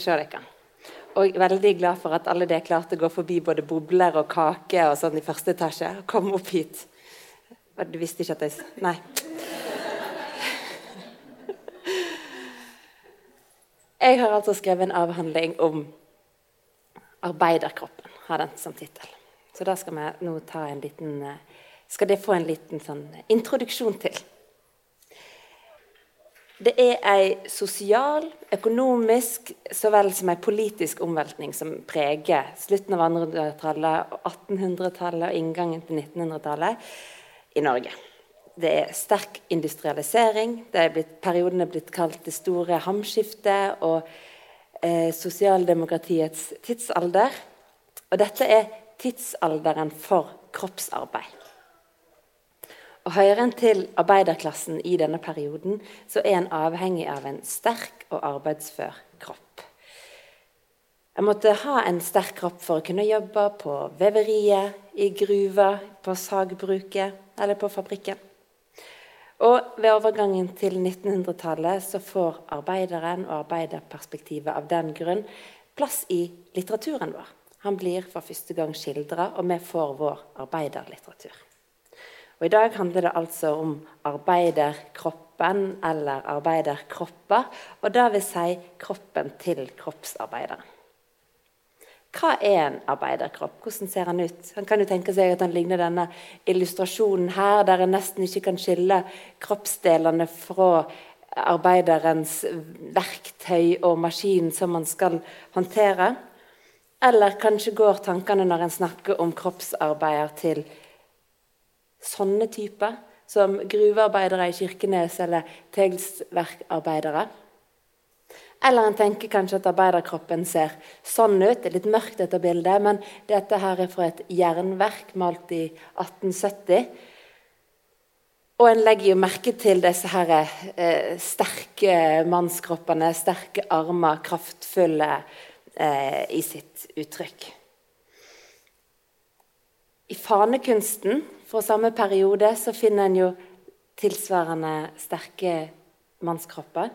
å se dere. Og veldig glad for at alle dere klarte å gå forbi både bobler og kake og sånn i første etasje. og komme opp hit. Du visste ikke at jeg Nei. Jeg har altså skrevet en avhandling om arbeiderkroppen, har den som tittel. Så da skal vi nå ta en liten Skal det få en liten sånn introduksjon til. Det er ei sosial, økonomisk så vel som ei politisk omveltning som preger slutten av 1800-tallet, 1800-tallet og inngangen til 1900-tallet i Norge. Det er sterk industrialisering. Det er blitt, perioden er blitt kalt det store hamskiftet og eh, sosialdemokratiets tidsalder. Og dette er tidsalderen for kroppsarbeid. Og Hører en til arbeiderklassen i denne perioden, så er en avhengig av en sterk og arbeidsfør kropp. Jeg måtte ha en sterk kropp for å kunne jobbe på veveriet, i gruva, på sagbruket eller på fabrikken. Og Ved overgangen til 1900-tallet så får arbeideren og arbeiderperspektivet av den grunn plass i litteraturen vår. Han blir for første gang skildra, og vi får vår arbeiderlitteratur. Og I dag handler det altså om arbeiderkroppen eller arbeiderkropper. Og det vil si kroppen til kroppsarbeideren. Hva er en arbeiderkropp? Hvordan ser han ut? Han kan jo tenke seg at han ligner denne illustrasjonen her, der en nesten ikke kan skille kroppsdelene fra arbeiderens verktøy og maskin som man skal håndtere. Eller kanskje går tankene når en snakker om kroppsarbeider til sånne typer, som gruvearbeidere i Kirkenes eller tegelsverkarbeidere. Eller en tenker kanskje at arbeiderkroppen ser sånn ut. Det er litt mørkt, dette bildet, men dette her er fra et jernverk malt i 1870. Og en legger jo merke til disse her, eh, sterke mannskroppene, sterke armer, kraftfulle eh, i sitt uttrykk. I fanekunsten fra samme periode så finner en jo tilsvarende sterke mannskropper.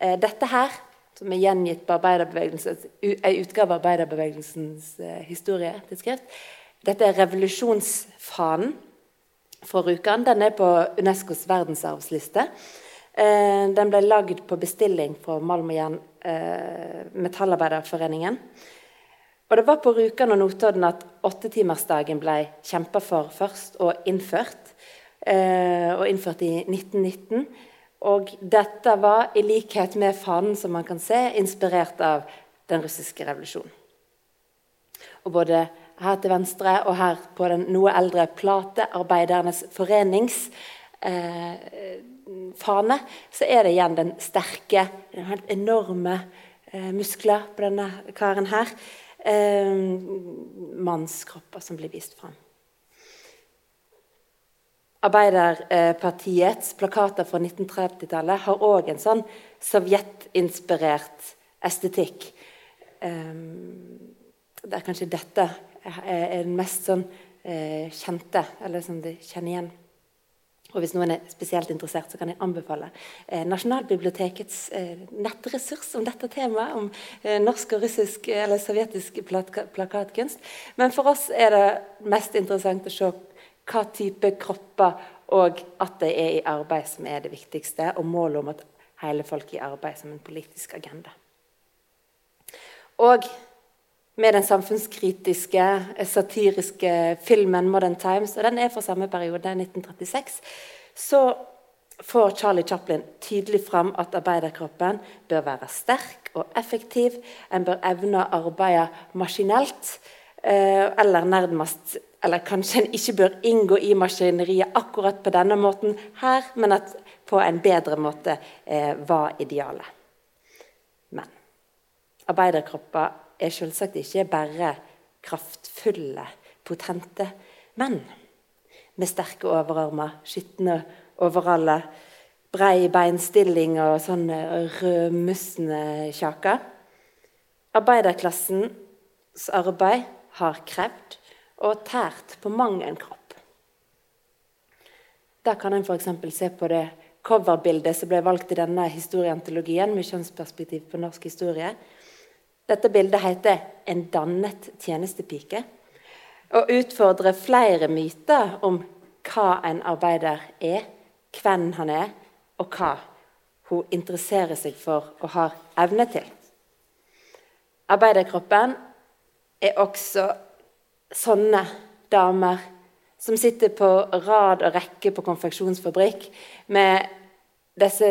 Eh, dette her, som er gjengitt på en utgave av arbeiderbevegelsens eh, historietidsskrift, dette er revolusjonsfanen fra Rjukan. Den er på Unescos verdensarvsliste. Eh, den ble lagd på bestilling fra Malm og Jern Metallarbeiderforeningen. Og Det var på Rjukan og Notodden at åttetimersdagen ble kjempa for først og innført. Eh, og innført i 1919. Og dette var, i likhet med fanen, som man kan se, inspirert av den russiske revolusjonen. Og både her til venstre og her på den noe eldre Platearbeidernes forenings eh, fane, så er det igjen den sterke, den helt enorme eh, muskler på denne karen her eh, mannskropper som blir vist fram. Arbeiderpartiets plakater fra 1930-tallet har òg en sånn sovjetinspirert estetikk. Det er kanskje dette er den mest sånn, uh, kjente, eller som de kjenner igjen. Og hvis noen er spesielt interessert, så kan jeg anbefale eh, Nasjonalbibliotekets eh, nettressurs om dette temaet, om eh, norsk og russisk eller sovjetisk plakatkunst. Men for oss er det mest interessant å se hva type kropper og at de er i arbeid som er det viktigste, og målet om at hele folk er i arbeid som en politisk agenda. Og med den samfunnskritiske, satiriske filmen 'Modern Times', og den er fra samme periode, 1936, så får Charlie Chaplin tydelig fram at arbeiderkroppen bør være sterk og effektiv. En bør evne å arbeide maskinelt, eh, eller nærmest Eller kanskje en ikke bør inngå i maskineriet akkurat på denne måten her, men at på en bedre måte eh, var idealet. Men arbeiderkropper er selvsagt ikke bare kraftfulle, potente menn med sterke overarmer, skitne overaller, brei beinstilling og sånne rødmussende kjaker. Arbeiderklassens arbeid har krevd og tært på mang en kropp. Da kan en f.eks. se på det coverbildet som ble valgt i denne historieantologien med kjønnsperspektiv på norsk historie. Dette bildet heter 'En dannet tjenestepike' og utfordrer flere myter om hva en arbeider er, hvem han er, og hva hun interesserer seg for og har evne til. Arbeiderkroppen er også sånne damer som sitter på rad og rekke på konfeksjonsfabrikk med disse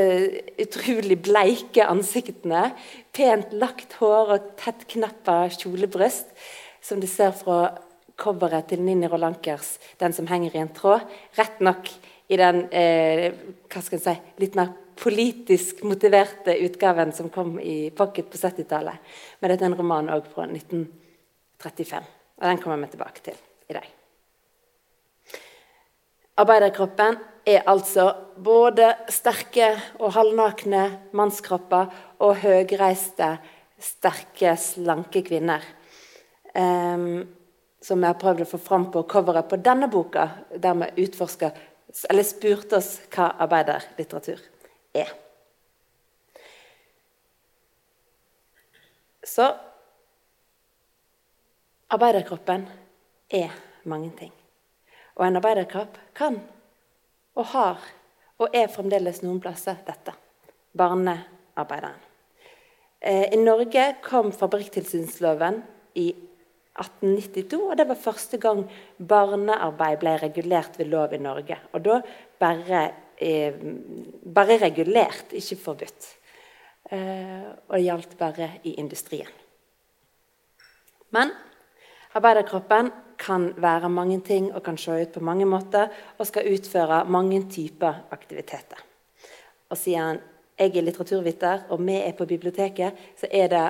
utrolig bleike ansiktene, pent lagt hår og tett knappa kjolebryst, som du ser fra coveret til Ninni Rolankers 'Den som henger i en tråd'. Rett nok i den eh, hva skal jeg si, litt mer politisk motiverte utgaven som kom i pocket på 70-tallet. Men dette er en roman òg fra 1935, og den kommer vi tilbake til i dag. Arbeiderkroppen er altså både sterke og halvnakne mannskropper og høgreiste, sterke, slanke kvinner. Um, som vi har prøvd å få fram på coveret på denne boka, der vi utforsker, eller spurte oss hva arbeiderlitteratur er. Så arbeiderkroppen er mange ting. Og en arbeiderkropp kan og har og er fremdeles noen plasser dette barnearbeideren. Eh, I Norge kom fabrikktilsynsloven i 1892, og det var første gang barnearbeid ble regulert ved lov i Norge. Og da bare, eh, bare regulert, ikke forbudt. Eh, og det gjaldt bare i industrien. Men arbeiderkroppen kan være mange ting og kan se ut på mange måter og skal utføre mange typer aktiviteter. Og siden jeg er litteraturviter og vi er på biblioteket, så er det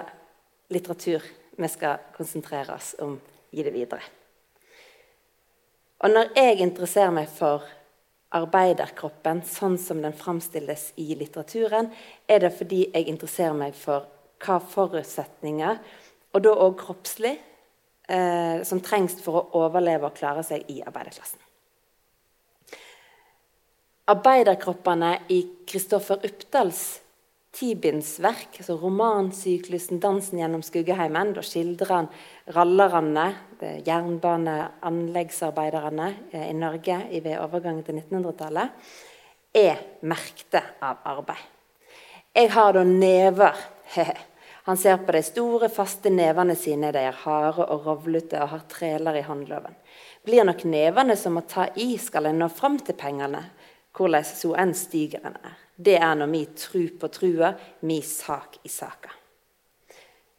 litteratur vi skal konsentrere oss om i det videre. Og når jeg interesserer meg for arbeiderkroppen sånn som den framstilles i litteraturen, er det fordi jeg interesserer meg for hva forutsetninger, og da òg kroppslig, eh, som trengs for å overleve og klare seg i arbeiderklassen. Arbeiderkroppene i Kristoffer Uppdals tibindsverk, altså romansyklusen 'Dansen gjennom skuggeheimen', da skildrer han rallerne, jernbaneanleggsarbeiderne eh, i Norge ved overgangen til 1900-tallet, er merkte av arbeid. Jeg har da never. Han ser på de store, faste nevene sine. De er harde og rovlete og har treler i håndloven. Blir nok nevene som å ta i, skal en nå fram til pengene, hvordan så enn stigeren er. Det er når mi tru på trua, mi sak i saka.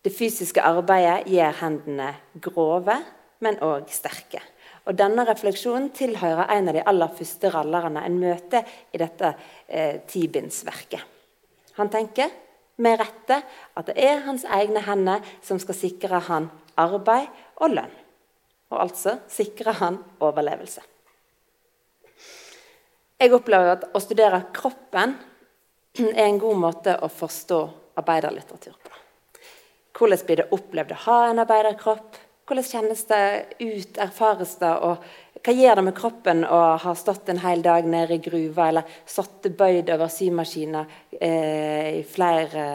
Det fysiske arbeidet gjør hendene grove, men òg sterke. Og Denne refleksjonen tilhører en av de aller første rallerne en møter i dette eh, tibindsverket. Han tenker med rette at det er hans egne hender som skal sikre han arbeid og lønn. Og altså sikre han overlevelse. Jeg opplever at å studere kroppen er en god måte å forstå arbeiderlitteratur på. Hvordan blir det opplevd å ha en arbeiderkropp? Hvordan kjennes det ut, erfares det? Og hva gjør det med kroppen å ha stått en hel dag nede i gruva eller sittet bøyd over symaskiner eh, i flere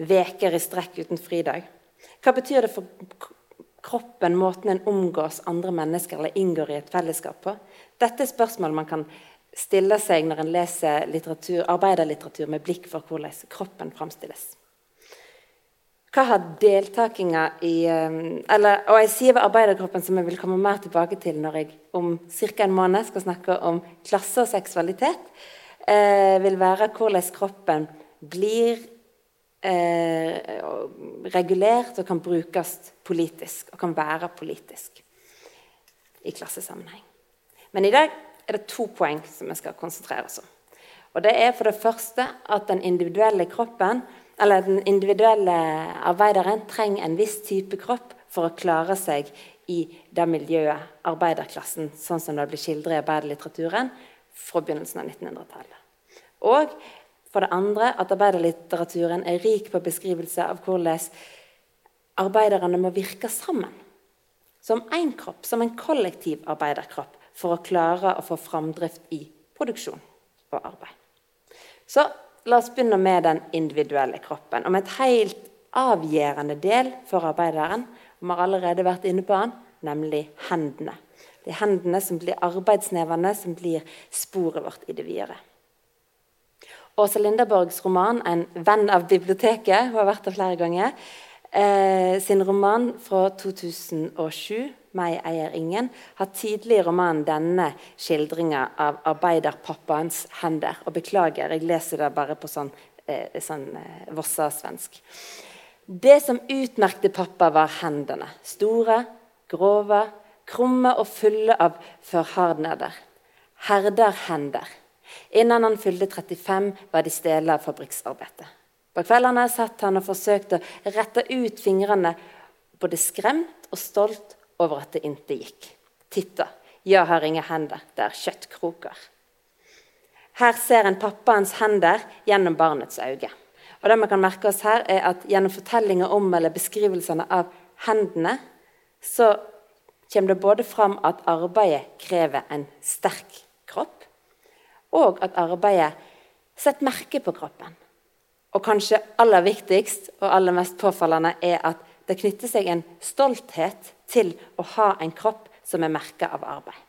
uker i strekk uten fridag? Hva betyr det for kroppen, måten en omgås andre mennesker eller inngår i et fellesskap på? Dette er spørsmål man kan stille seg når en leser litteratur, arbeiderlitteratur med blikk for hvordan kroppen framstilles. Hva har deltakinga i um, eller, Og jeg sier ved arbeiderkroppen, som jeg vil komme mer tilbake til når jeg om ca. en måned skal snakke om klasse og seksualitet, eh, vil være hvordan kroppen blir eh, regulert og kan brukes politisk, og kan være politisk i klassesammenheng. Men i dag er det to poeng som vi skal konsentrere oss om. Og det er for det første at den individuelle kroppen, eller den individuelle arbeideren trenger en viss type kropp for å klare seg i det miljøet, arbeiderklassen, sånn som det blir skildret i arbeiderlitteraturen fra begynnelsen av 1900-tallet. Og for det andre at arbeiderlitteraturen er rik på beskrivelse av hvordan arbeiderne må virke sammen. Som én kropp, som en kollektiv arbeiderkropp for å klare å få framdrift i produksjon og arbeid. Så la oss begynne med den individuelle kroppen. Om et helt avgjørende del for arbeideren. Vi har allerede vært inne på den, nemlig hendene. Det er hendene som blir arbeidsnevene, som blir sporet vårt i det videre. Åse Linderborgs roman 'En venn av biblioteket' hun har vært der flere ganger. Eh, sin roman fra 2007, 'Meg eier ingen', har tidlig i romanen denne skildringa av arbeiderpappaens hender. Og beklager, jeg leser det bare på sånn, eh, sånn eh, vossasvensk. Det som utmerkte pappa, var hendene. Store, grove, krumme og fulle av forhardneder. Herderhender. Innen han fylte 35, var de stele av fabrikksarbeidet. På kveldene satt han og forsøkte å rette ut fingrene, både skremt og stolt over at det ikke gikk. Titta, jeg har ingen hender, det er kjøttkroker. Her ser en pappaens hender gjennom barnets øyne. Og det vi kan merke oss her er at Gjennom fortellinger om eller beskrivelsene av hendene så kommer det både fram at arbeidet krever en sterk kropp, og at arbeidet setter merke på kroppen. Og kanskje aller viktigst og aller mest påfallende er at det knytter seg en stolthet til å ha en kropp som er merka av arbeid.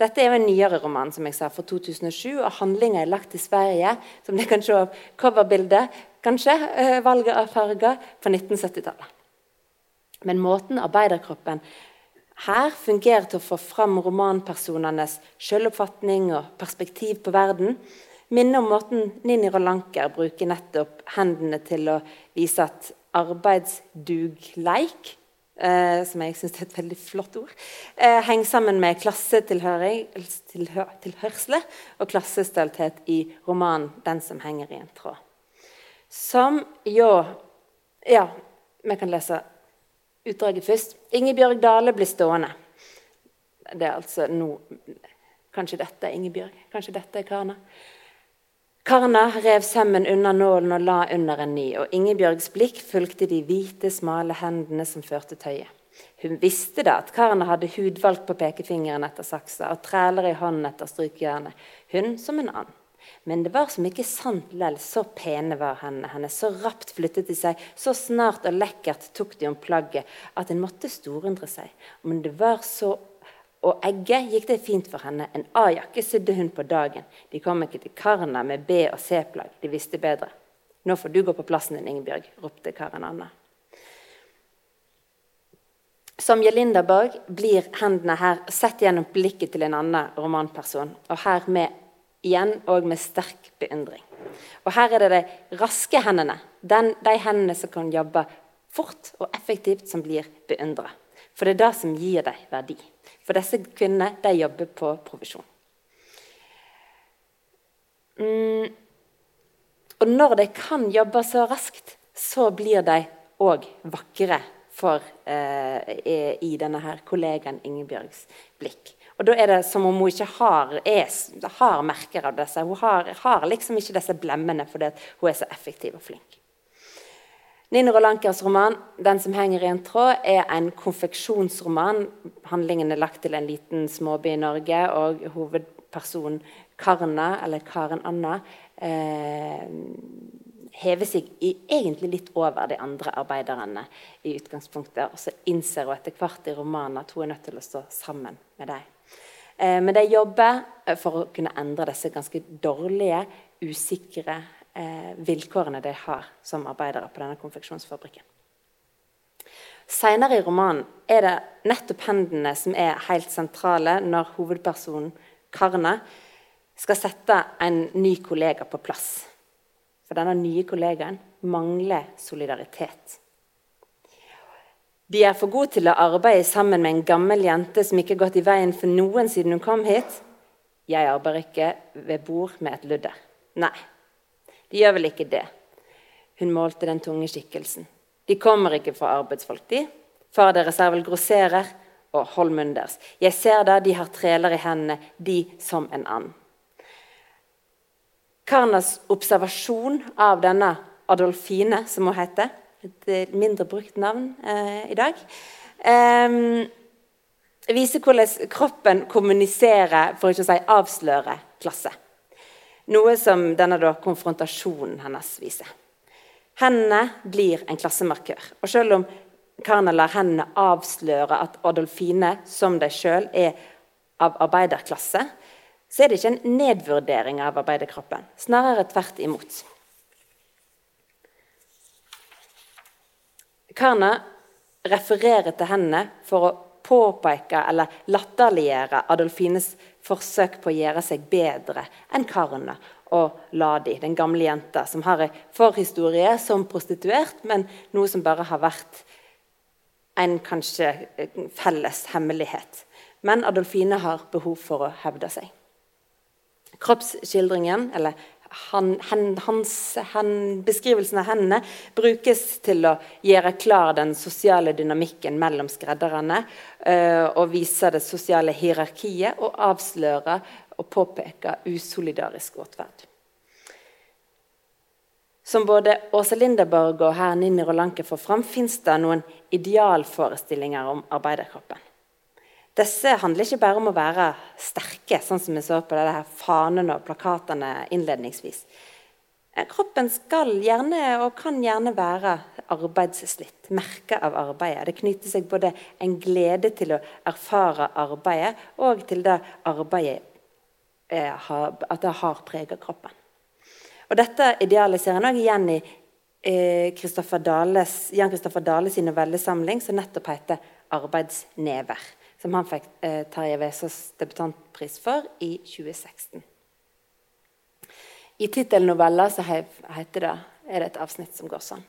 Dette er jo en nyere roman som jeg sa, fra 2007, og handlinga er lagt til Sverige. Som dere kan se av coverbildet, kanskje, eh, valget av farger, på 1970-tallet. Men måten arbeiderkroppen her fungerer til å få fram romanpersonenes selvoppfatning og perspektiv på verden, minner om måten Nini Rolanker bruker nettopp hendene til å vise at arbeidsdugleik, eh, som jeg syns er et veldig flott ord, eh, henger sammen med klassetilhørsle og klassestolthet i romanen 'Den som henger i en tråd'. Som jo Ja, vi kan lese utdraget først. Ingebjørg Dale blir stående. Det er altså nå Kanskje dette er Ingebjørg, kanskje dette er Karna. Karna rev sømmen unna nålen og la under en ny, og Ingebjørgs blikk fulgte de hvite, smale hendene som førte tøyet. Hun visste da at Karna hadde hudvalg på pekefingeren etter saksa og træler i hånden etter strykejernet, hun som en annen. Men det var som ikke sant lell, så pene var hendene hennes, så rapt flyttet de seg, så snart og lekkert tok de om plagget at en måtte storundre seg. Men det var så og egget gikk det fint for henne. En A-jakke sydde hun på dagen. De kom ikke til Karna med B- og C-plagg. De visste bedre. Nå får du gå på plassen din, Ingebjørg, ropte Karen Anna. Som Jelinda Borg blir hendene her sett gjennom blikket til en annen romanperson. Og her med, igjen og med sterk beundring. Og her er det de raske hendene, den, de hendene som kan jobbe fort og effektivt, som blir beundra. For det er det som gir dem verdi. For disse kvinnene de jobber på provisjon. Mm. Og når de kan jobbe så raskt, så blir de òg vakre for, eh, i denne her kollegaen Ingebjørgs blikk. Og Da er det som om hun ikke har, er, har merker av disse. Hun har, har liksom ikke disse blemmene fordi hun er så effektiv og flink. Nino Rolankers roman 'Den som henger i en tråd' er en konfeksjonsroman. Handlingen er lagt til en liten småby i Norge, og hovedpersonen Karna, eller Karen Anna, eh, hever seg i, egentlig litt over de andre arbeiderne i utgangspunktet. Og så innser hun etter hvert i romanen at hun er nødt til å stå sammen med dem. Eh, men de jobber for å kunne endre disse ganske dårlige, usikre eh, vilkårene de har som arbeidere på denne konfeksjonsfabrikken. Senere i romanen er det nettopp hendene som er helt sentrale når hovedpersonen Karne skal sette en ny kollega på plass. For denne nye kollegaen mangler solidaritet. De er for gode til å arbeide sammen med en gammel jente som ikke har gått i veien for noen siden hun kom hit. Jeg arbeider ikke ved bord med et ludder. Nei, de gjør vel ikke det. Hun målte den tunge skikkelsen. De kommer ikke fra arbeidsfolk, de. Far deres er vel grosserer, og hold munnen deres. Jeg ser da de har treler i hendene, de som en and. Karnas observasjon av denne Adolfine, som hun heter, et mindre brukt navn eh, i dag, eh, viser hvordan kroppen kommuniserer, for ikke å si avslører, klasse. Noe som denne da, konfrontasjonen hennes viser. Hendene blir en klassemarkør. Og selv om Karna lar hendene avsløre at Adolfine, som de sjøl, er av arbeiderklasse, så er det ikke en nedvurdering av arbeiderkroppen. Snarere tvert imot. Karna refererer til hendene for å påpeke eller latterliggjøre Adolfines forsøk på å gjøre seg bedre enn karene og Ladi, den gamle jenta, som har en forhistorie som prostituert, men noe som bare har vært en kanskje felles hemmelighet. Men Adolfine har behov for å hevde seg. Kroppsskildringen, eller han, hen, hans, hen, beskrivelsen av hendene brukes til å gjøre klar den sosiale dynamikken mellom skredderne uh, og vise det sosiale hierarkiet og avsløre og påpeke usolidarisk atferd. Som både Åse Lindeborg og herr Ninni Rolanke får fram, fins det noen idealforestillinger om arbeiderkroppen. Disse handler ikke bare om å være sterke, sånn som vi så på det fanene og plakatene innledningsvis. Eh, kroppen skal gjerne og kan gjerne være arbeidsslitt, merka av arbeidet. Det knytter seg både en glede til å erfare arbeidet og til det arbeidet eh, at det har prega kroppen. Og Dette idealet ser en òg igjen i eh, Dales, Jan Kristoffer Dales novellesamling, som nettopp heter 'Arbeidsnever', som han fikk eh, Terje Vesaas debutantpris for i 2016. I tittelnovella heter det, er det et avsnitt som går sånn.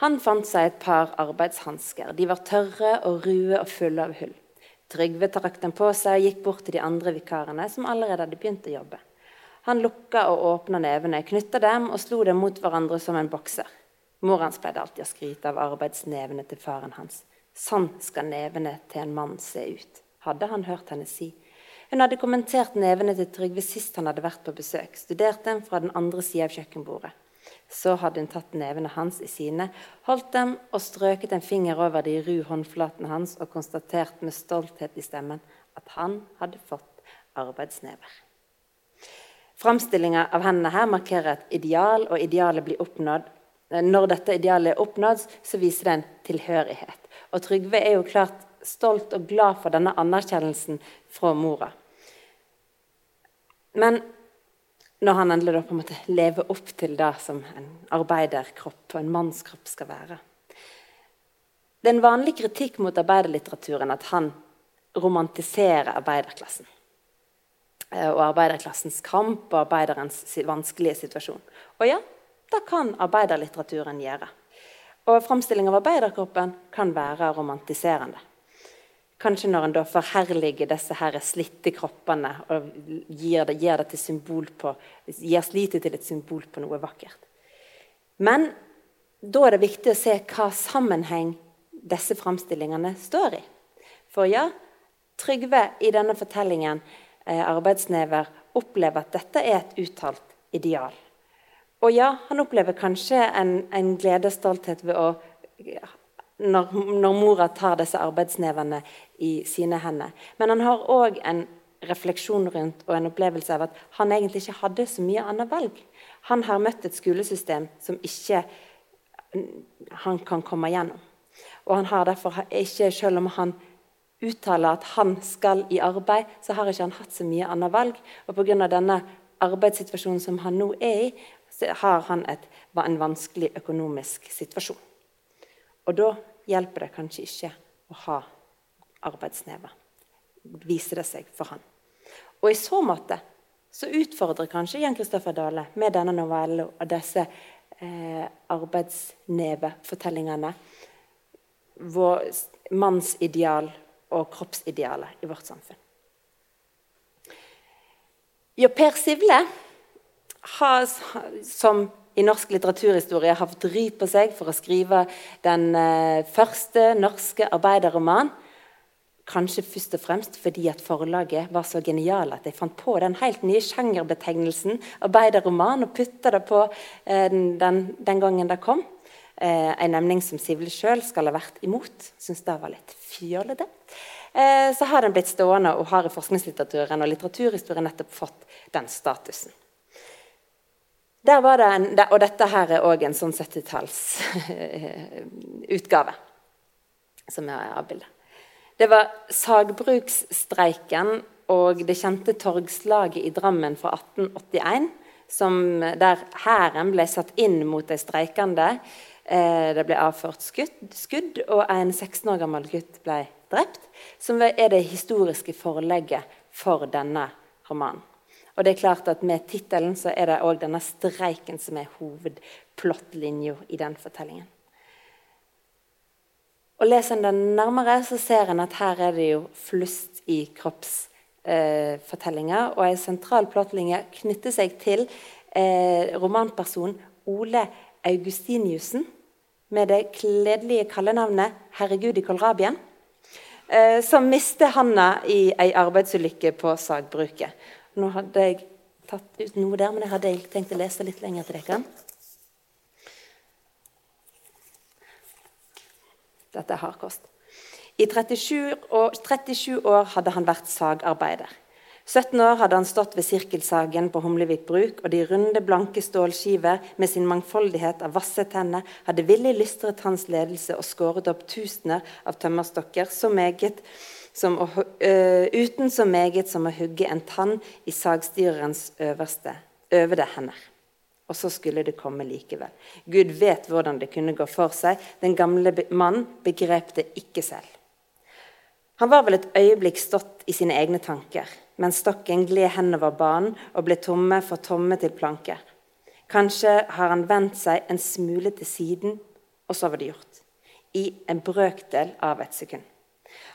Han fant seg et par arbeidshansker. De var tørre og røde og fulle av hull. Trygve trakk dem på seg og gikk bort til de andre vikarene, som allerede hadde begynt å jobbe. Han lukka og åpna nevene, knytta dem og slo dem mot hverandre som en bokser. Mor hans pleide alltid å skryte av arbeidsnevene til faren hans. Sånn skal nevene til en mann se ut, hadde han hørt henne si. Hun hadde kommentert nevene til Trygve sist han hadde vært på besøk, studert dem fra den andre sida av kjøkkenbordet. Så hadde hun tatt nevene hans i sine, holdt dem og strøket en finger over de ru håndflatene hans og konstatert med stolthet i stemmen at han hadde fått arbeidsnever. Framstillinga av hendene her markerer et ideal, og idealet blir oppnådd. Når dette idealet er oppnådd, så viser det en tilhørighet. Og Trygve er jo klart stolt og glad for denne anerkjennelsen fra mora. Men når han endelig da på en måte lever opp til det som en arbeiderkropp og en mannskropp skal være Det er en vanlig kritikk mot arbeiderlitteraturen at han romantiserer arbeiderklassen. Eh, og arbeiderklassens kamp og arbeiderens vanskelige situasjon. Og ja, det kan arbeiderlitteraturen gjøre. Og Framstilling av arbeiderkroppen kan være romantiserende. Kanskje når en da forherliger disse her slitte kroppene og gir det, gir det på, gir slitet til et symbol på noe vakkert. Men da er det viktig å se hva sammenheng disse framstillingene står i. For ja, Trygve i denne fortellingen Eh, arbeidsnever opplever at dette er et uttalt ideal. Og ja, han opplever kanskje en, en gledesstolthet ved å når, når, mora tar disse arbeidsnevene i sine hender. Men han har òg en refleksjon rundt og en opplevelse av at han egentlig ikke hadde så mye annet valg. Han har møtt et skolesystem som ikke han kan komme gjennom. Og han har derfor ikke, selv om han uttaler at han skal i arbeid, så har ikke han hatt så mye annet valg. Og pga. denne arbeidssituasjonen som han nå er i, har han et, en vanskelig økonomisk situasjon. Og da hjelper det kanskje ikke å ha arbeidsnever, viser det seg for han. Og i så måte så utfordrer kanskje Jan Kristoffer Dale med denne novellen og disse eh, arbeidsnevefortellingene vår mannsideal og kroppsidealet i vårt samfunn. Jo, per Sivle har, som i norsk litteraturhistorie har fått ry på seg for å skrive den eh, første norske arbeiderroman. Kanskje først og fremst fordi at forlaget var så geniale at de fant på den helt nye sjangerbetegnelsen arbeiderroman og putta det på den, den, den, gangen det kom. Eh, en nemning som Sivle sjøl skal ha vært imot. Syns det var litt fjollete. Eh, så har den blitt stående og har i forskningslitteraturen og litteraturhistorien nettopp fått den statusen. Der var det en, og dette her er òg en sånn 70-tallsutgave som er avbildet. Det var sagbruksstreiken og det kjente torgslaget i Drammen fra 1881, som, der hæren ble satt inn mot de streikende. Eh, det ble avført skudd, skudd, og en 16 år gammel gutt ble drept. Som er det historiske forlegget for denne romanen. Og det er klart at Med tittelen så er det òg denne streiken som er hovedplottlinja i den fortellingen. Og Leser en den nærmere, så ser en at her er det jo flust i kroppsfortellinger. Eh, og en sentral plottlinje knytter seg til eh, romanpersonen Ole Augustiniussen med det kledelige kallenavnet 'Herregud i kålrabien', eh, som mister handa i ei arbeidsulykke på sagbruket. Nå hadde jeg tatt ut noe der, men jeg hadde tenkt å lese litt lenger til dere. Dette er hardkost. I 37 år, 37 år hadde han vært sagarbeider. 17 år hadde han stått ved sirkelsagen på Humlevik bruk, og de runde, blanke stålskiver med sin mangfoldighet av vasse tenner hadde villig lystret hans ledelse og skåret opp tusener av tømmerstokker så meget som å, uh, uten så meget som å hugge en tann i sagstyrerens øverste, øvede hender. Og så skulle det komme likevel. Gud vet hvordan det kunne gå for seg. Den gamle mann begrep det ikke selv. Han var vel et øyeblikk stått i sine egne tanker mens stokken gled henover banen og ble tomme for tomme til planker. Kanskje har han vendt seg en smule til siden, og så var det gjort. I en brøkdel av et sekund.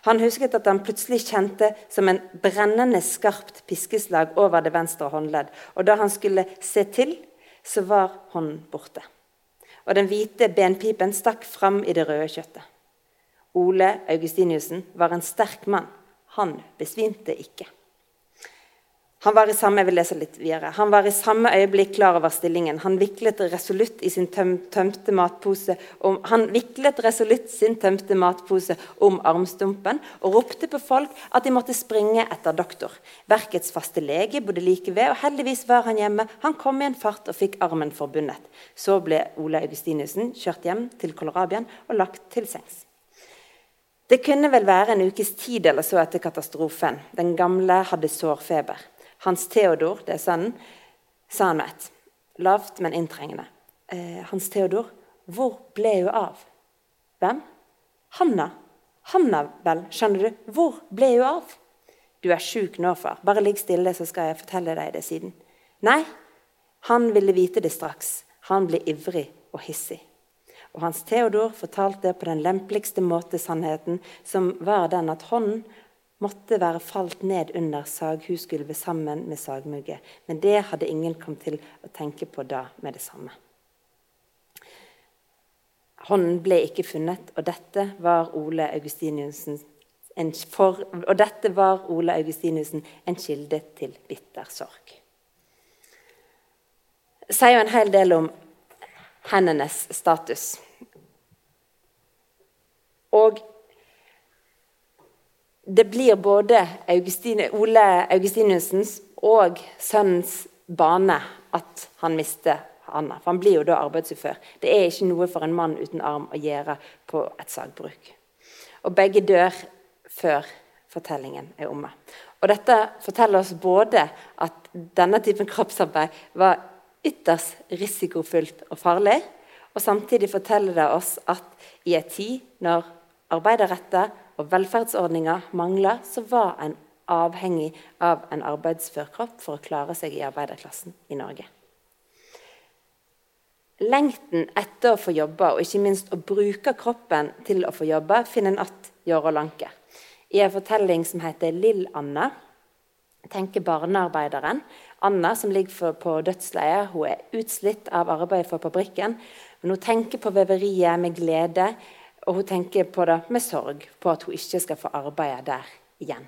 Han husket at han plutselig kjente som en brennende skarpt piskeslag over det venstre håndledd, og da han skulle se til, så var hånden borte. Og den hvite benpipen stakk fram i det røde kjøttet. Ole Augustiniussen var en sterk mann. Han besvimte ikke. Han var samme. Han var i samme øyeblikk klar over stillingen. Han viklet resolutt sin tøm, tømte matpose om, han viklet resolutt sin tømte matpose om armstumpen og ropte på folk at de måtte springe etter doktor. Verkets faste lege bodde like ved, og heldigvis var han hjemme. Han kom i en fart og fikk armen forbundet. Så ble Ole Augustinussen kjørt hjem til Kolorabien og lagt til sengs. Det kunne vel være en ukes tid eller så etter katastrofen. Den gamle hadde sårfeber. Hans Theodor, det er sønnen, sa han med ett. Lavt, men inntrengende. Eh, Hans Theodor, hvor ble hun av? Hvem? Hanna. Hanna, vel, skjønner du. Hvor ble hun av? Du er sjuk nå, far. Bare ligg stille, så skal jeg fortelle deg det siden. Nei, han ville vite det straks. Han ble ivrig og hissig. Og Hans Theodor fortalte på den lempeligste måte sannheten, som var den at hånden måtte være falt ned under saghusgulvet sammen med sagmugget. Men det hadde ingen kommet til å tenke på da med det samme. Hånden ble ikke funnet, og dette var Ole Augustiniussen en, for, og dette var Ole Augustinussen en kilde til bitter sorg. Det sier jo en hel del om hendenes status. Og det blir både Augustine, Ole Augustinussens og sønnens bane at han mister Anna. For han blir jo da arbeidsufør. Det er ikke noe for en mann uten arm å gjøre på et sagbruk. Og begge dør før fortellingen er omme. Og Dette forteller oss både at denne typen kroppsarbeid var ytterst risikofullt og farlig, og samtidig forteller det oss at i en tid når arbeiderretter og velferdsordninger mangler, så var en avhengig av en arbeidsfør kropp for å klare seg i arbeiderklassen i Norge. Lengten etter å få jobbe, og ikke minst å bruke kroppen til å få jobbe, finner en att Jorå Lanke. I en fortelling som heter 'Lill Anna', tenker barnearbeideren Anna, som ligger på dødsleiet. Hun er utslitt av arbeidet for fabrikken, men hun tenker på veveriet med glede og hun tenker på det med sorg, på at hun ikke skal få arbeide der igjen.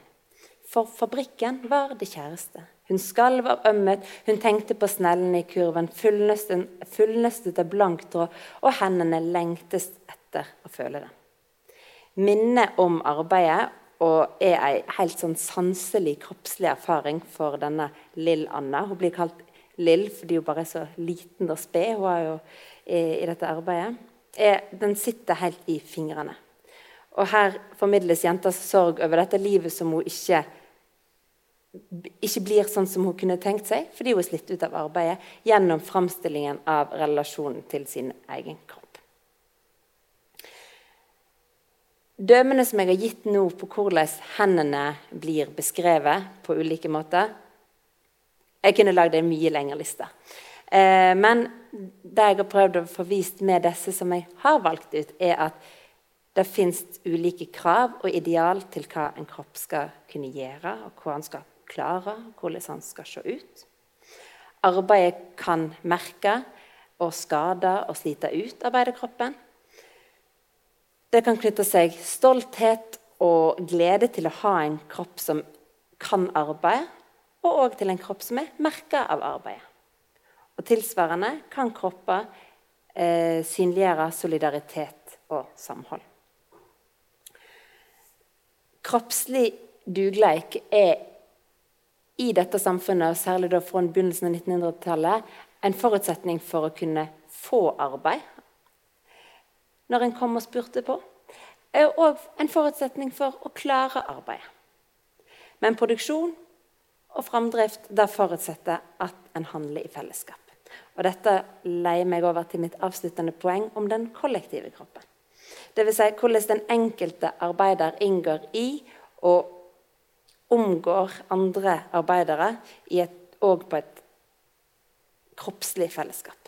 For fabrikken var det kjæreste. Hun skalv av ømhet, hun tenkte på snellen i kurven, fullnøstet av blanktråd, og hendene lengtes etter å føle det. Minnet om arbeidet og er ei helt sånn sanselig kroppslig erfaring for denne Lill Anna. Hun blir kalt Lill, fordi hun bare er så liten og sped, hun er jo i, i dette arbeidet, er, den sitter helt i fingrene. Og her formidles jentas sorg over dette livet som hun ikke ikke blir sånn som hun kunne tenkt seg, fordi hun er slitt ut av arbeidet, gjennom framstillingen av relasjonen til sin egen kropp. Dømene som jeg har gitt nå på hvordan hendene blir beskrevet på ulike måter Jeg kunne lagd en mye lengre liste. Eh, men det jeg har prøvd å få vist med disse som jeg har valgt ut, er at det fins ulike krav og ideal til hva en kropp skal kunne gjøre, og hva han skal klare, hvordan han skal se ut. Arbeidet kan merke og skade og slite ut arbeiderkroppen. Det kan knytte seg stolthet og glede til å ha en kropp som kan arbeide, og òg til en kropp som er merka av arbeidet. Og Tilsvarende kan kropper eh, synliggjøre solidaritet og samhold. Kroppslig dugleik er i dette samfunnet, og særlig da fra begynnelsen av 1900-tallet, en forutsetning for å kunne få arbeid når en kom og spurte på, er òg en forutsetning for å klare arbeidet. Men produksjon og framdrift det forutsetter at en handler i fellesskap. Og Dette leier meg over til mitt avsluttende poeng om den kollektive kroppen. Dvs. Si hvordan den enkelte arbeider inngår i og omgår andre arbeidere og på et kroppslig fellesskap.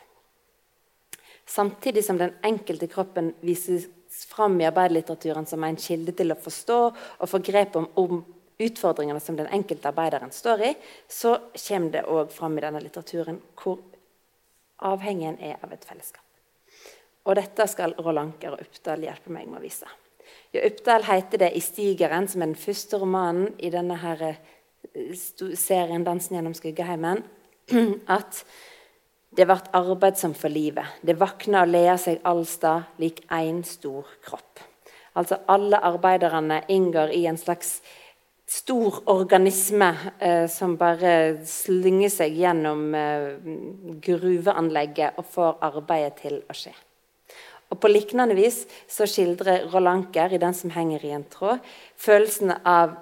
Samtidig som den enkelte kroppen vises fram i arbeiderlitteraturen som en kilde til å forstå og få grep om, om utfordringene som den enkelte arbeideren står i, så kommer det òg fram i denne litteraturen hvor avhengigen er av et fellesskap. Og dette skal Rolanker og Uppdal hjelpe meg med å vise. Ja, Uppdal heter det i 'Stigeren', som er den første romanen i denne her eh, serien 'Dansen gjennom skuggeheimen', at det vart arbeidsomt for livet. Det vakna og lea seg allstad lik én stor kropp. Altså Alle arbeiderne inngår i en slags stor organisme eh, som bare slynger seg gjennom eh, gruveanlegget og får arbeidet til å skje. Og På lignende vis så skildrer Rolanker i 'Den som henger i en tråd' følelsen av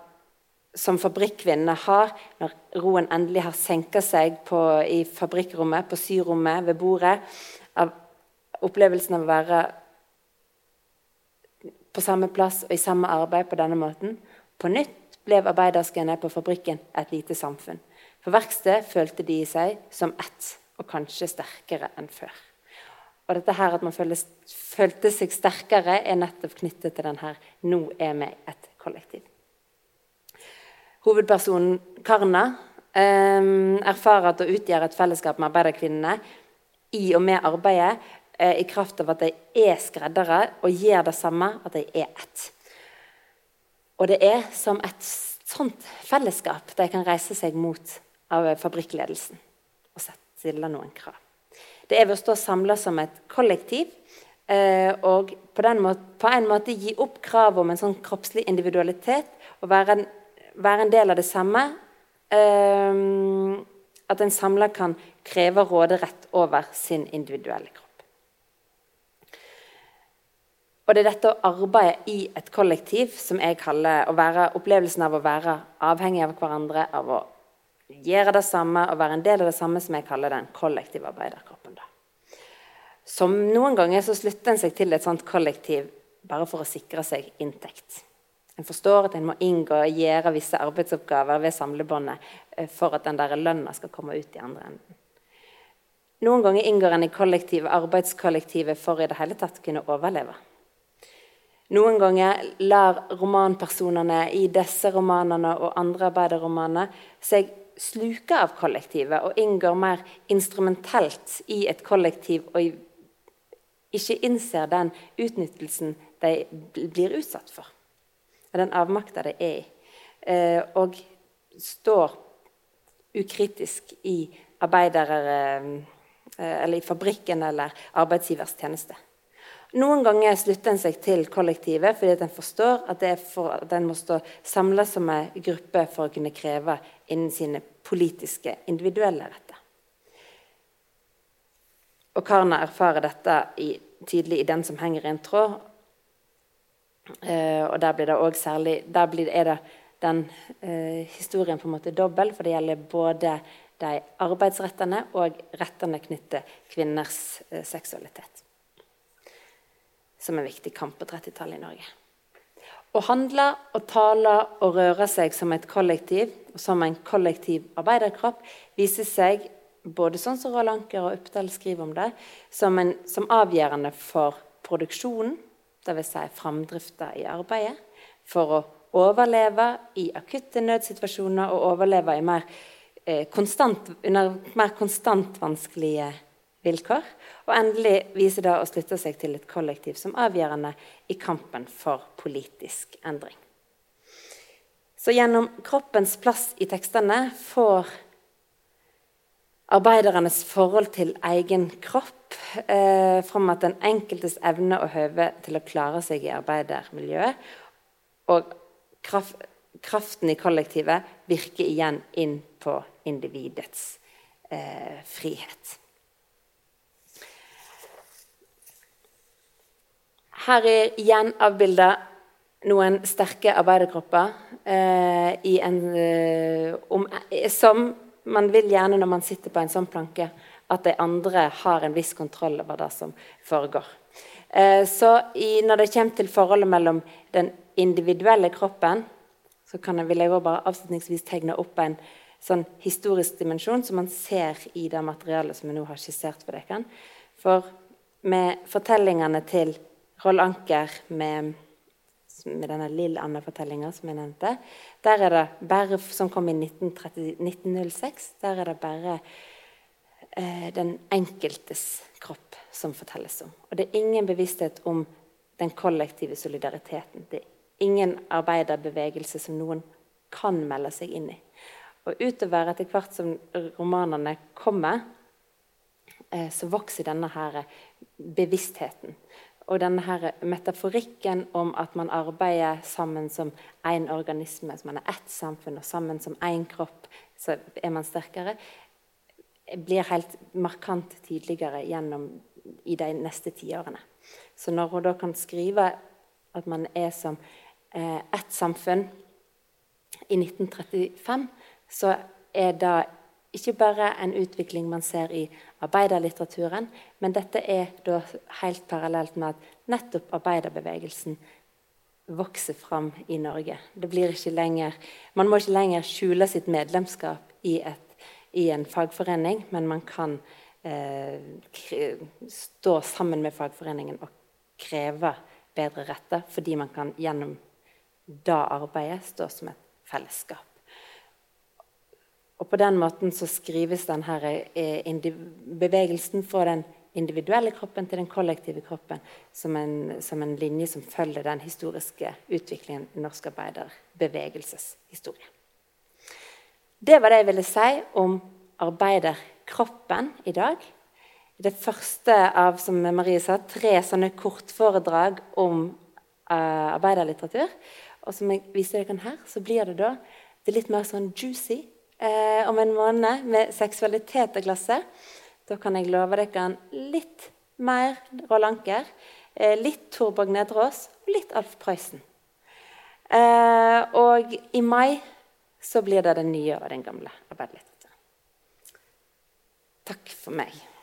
som fabrikkvinnene har når roen endelig har senka seg på, i fabrikkrommet, på syrommet, ved bordet. Av opplevelsen av å være på samme plass og i samme arbeid på denne måten. På nytt ble arbeiderskene på fabrikken et lite samfunn. For verkstedet følte de seg som ett, og kanskje sterkere enn før. Og dette her At man følte, følte seg sterkere, er nettopp knyttet til den her 'nå er vi et kollektiv' hovedpersonen Karna eh, erfarer at å utgjøre et fellesskap med arbeiderkvinnene i og med arbeidet eh, i kraft av at de er skreddere og gjør det samme, at de er ett. Og det er som et sånt fellesskap de kan reise seg mot av fabrikkledelsen og stille noen krav. Det er ved å stå samla som et kollektiv eh, og på, måte, på, en måte gi opp kravet om en sånn kroppslig individualitet og være en være en del av det samme. Um, at en samler kan kreve råderett over sin individuelle kropp. Og Det er dette å arbeide i et kollektiv som jeg kaller være, opplevelsen av å være avhengig av hverandre, av å gjøre det samme og være en del av det samme som jeg kaller den kollektive arbeiderkroppen. Som Noen ganger så slutter en seg til et sånt kollektiv bare for å sikre seg inntekt. En forstår at en må inngå og gjøre visse arbeidsoppgaver ved samlebåndet eh, for at den der lønna skal komme ut i andre enden. Noen ganger inngår en i kollektiv, arbeidskollektivet for i det hele tatt kunne overleve. Noen ganger lar romanpersonene i disse romanene og andre arbeiderromaner seg sluke av kollektivet og inngår mer instrumentelt i et kollektiv og ikke innser den utnyttelsen de blir utsatt for av den avmakta det er i. Eh, og står ukritisk i arbeidere eh, eller i fabrikken eller arbeidsgivers tjeneste. Noen ganger slutter en seg til kollektivet fordi en forstår at, for, at en må stå samla som en gruppe for å kunne kreve innen sine politiske, individuelle retter. Og Karna erfarer dette i, tydelig i 'Den som henger i en tråd'. Eh, og der blir det òg særlig Der blir, er det den uh, historien på en måte dobbel, for det gjelder både de arbeidsrettene og rettene knyttet kvinners uh, seksualitet. Som en viktig kamp på 30-tallet i Norge. Å handle og tale og røre seg som et kollektiv, og som en kollektiv arbeiderkropp, viser seg både sånn som Roald Anker og Uppdal skriver om det, som, en, som avgjørende for produksjonen, dvs. Si framdrifta i arbeidet, for å overleve i akutte nødsituasjoner og overleve mer, eh, konstant, under mer konstant vanskelige vilkår. Og endelig viser det å slutte seg til et kollektiv som avgjørende i kampen for politisk endring. Så gjennom kroppens plass i tekstene får arbeidernes forhold til egen kropp eh, fram at den enkeltes evne og høve til å klare seg i arbeidermiljøet og kraft, kraften i kollektivet virker igjen inn på individets eh, frihet. Her er igjen avbilda noen sterke arbeiderkropper eh, en, eh, om, som man vil gjerne når man sitter på en sånn planke, at de andre har en viss kontroll over det som foregår. Eh, så i, når det kommer til forholdet mellom den individuelle kroppen, så kan jeg, vil jeg bare avslutningsvis tegne opp en sånn historisk dimensjon som man ser i det materialet som jeg nå har skissert for dere. For med fortellingene til Roll Anker med med denne Lill Anna-fortellinga som jeg nevnte. Der er det bare, Som kom i 1930, 1906. Der er det bare eh, den enkeltes kropp som fortelles om. Og det er ingen bevissthet om den kollektive solidariteten. Det er ingen arbeiderbevegelse som noen kan melde seg inn i. Og utover etter hvert som romanene kommer, eh, så vokser denne her bevisstheten og denne her metaforikken om at man arbeider sammen som én organisme, som man er ett samfunn, og sammen som én kropp, så er man sterkere, blir helt markant tydeligere gjennom i de neste tiårene. Så når hun da kan skrive at man er som eh, ett samfunn i 1935, så er det ikke bare en utvikling man ser i arbeiderlitteraturen, men dette er da helt parallelt med at nettopp arbeiderbevegelsen vokser fram i Norge. Lenger, man må ikke lenger skjule sitt medlemskap i, et, i en fagforening, men man kan eh, stå sammen med fagforeningen og kreve bedre retter, fordi man kan gjennom det arbeidet stå som et fellesskap. Og på den måten så skrives denne eh, bevegelsen fra den individuelle kroppen til den kollektive kroppen som en, som en linje som følger den historiske utviklingen i norsk arbeiderbevegelseshistorie. Det var det jeg ville si om arbeiderkroppen i dag. Det første av som Marie sa, tre sånne kortforedrag om uh, arbeiderlitteratur. Og som jeg viser dere her, så blir det da det litt mer sånn juicy eh, om en måned med seksualitet og klasse. Da kan jeg love dere litt mer Roald Anker, eh, litt Torborg Nedreås og litt Alf Prøysen. Eh, og i mai så blir det den nye og den gamle arbeiderlitteraturen. Takk for meg.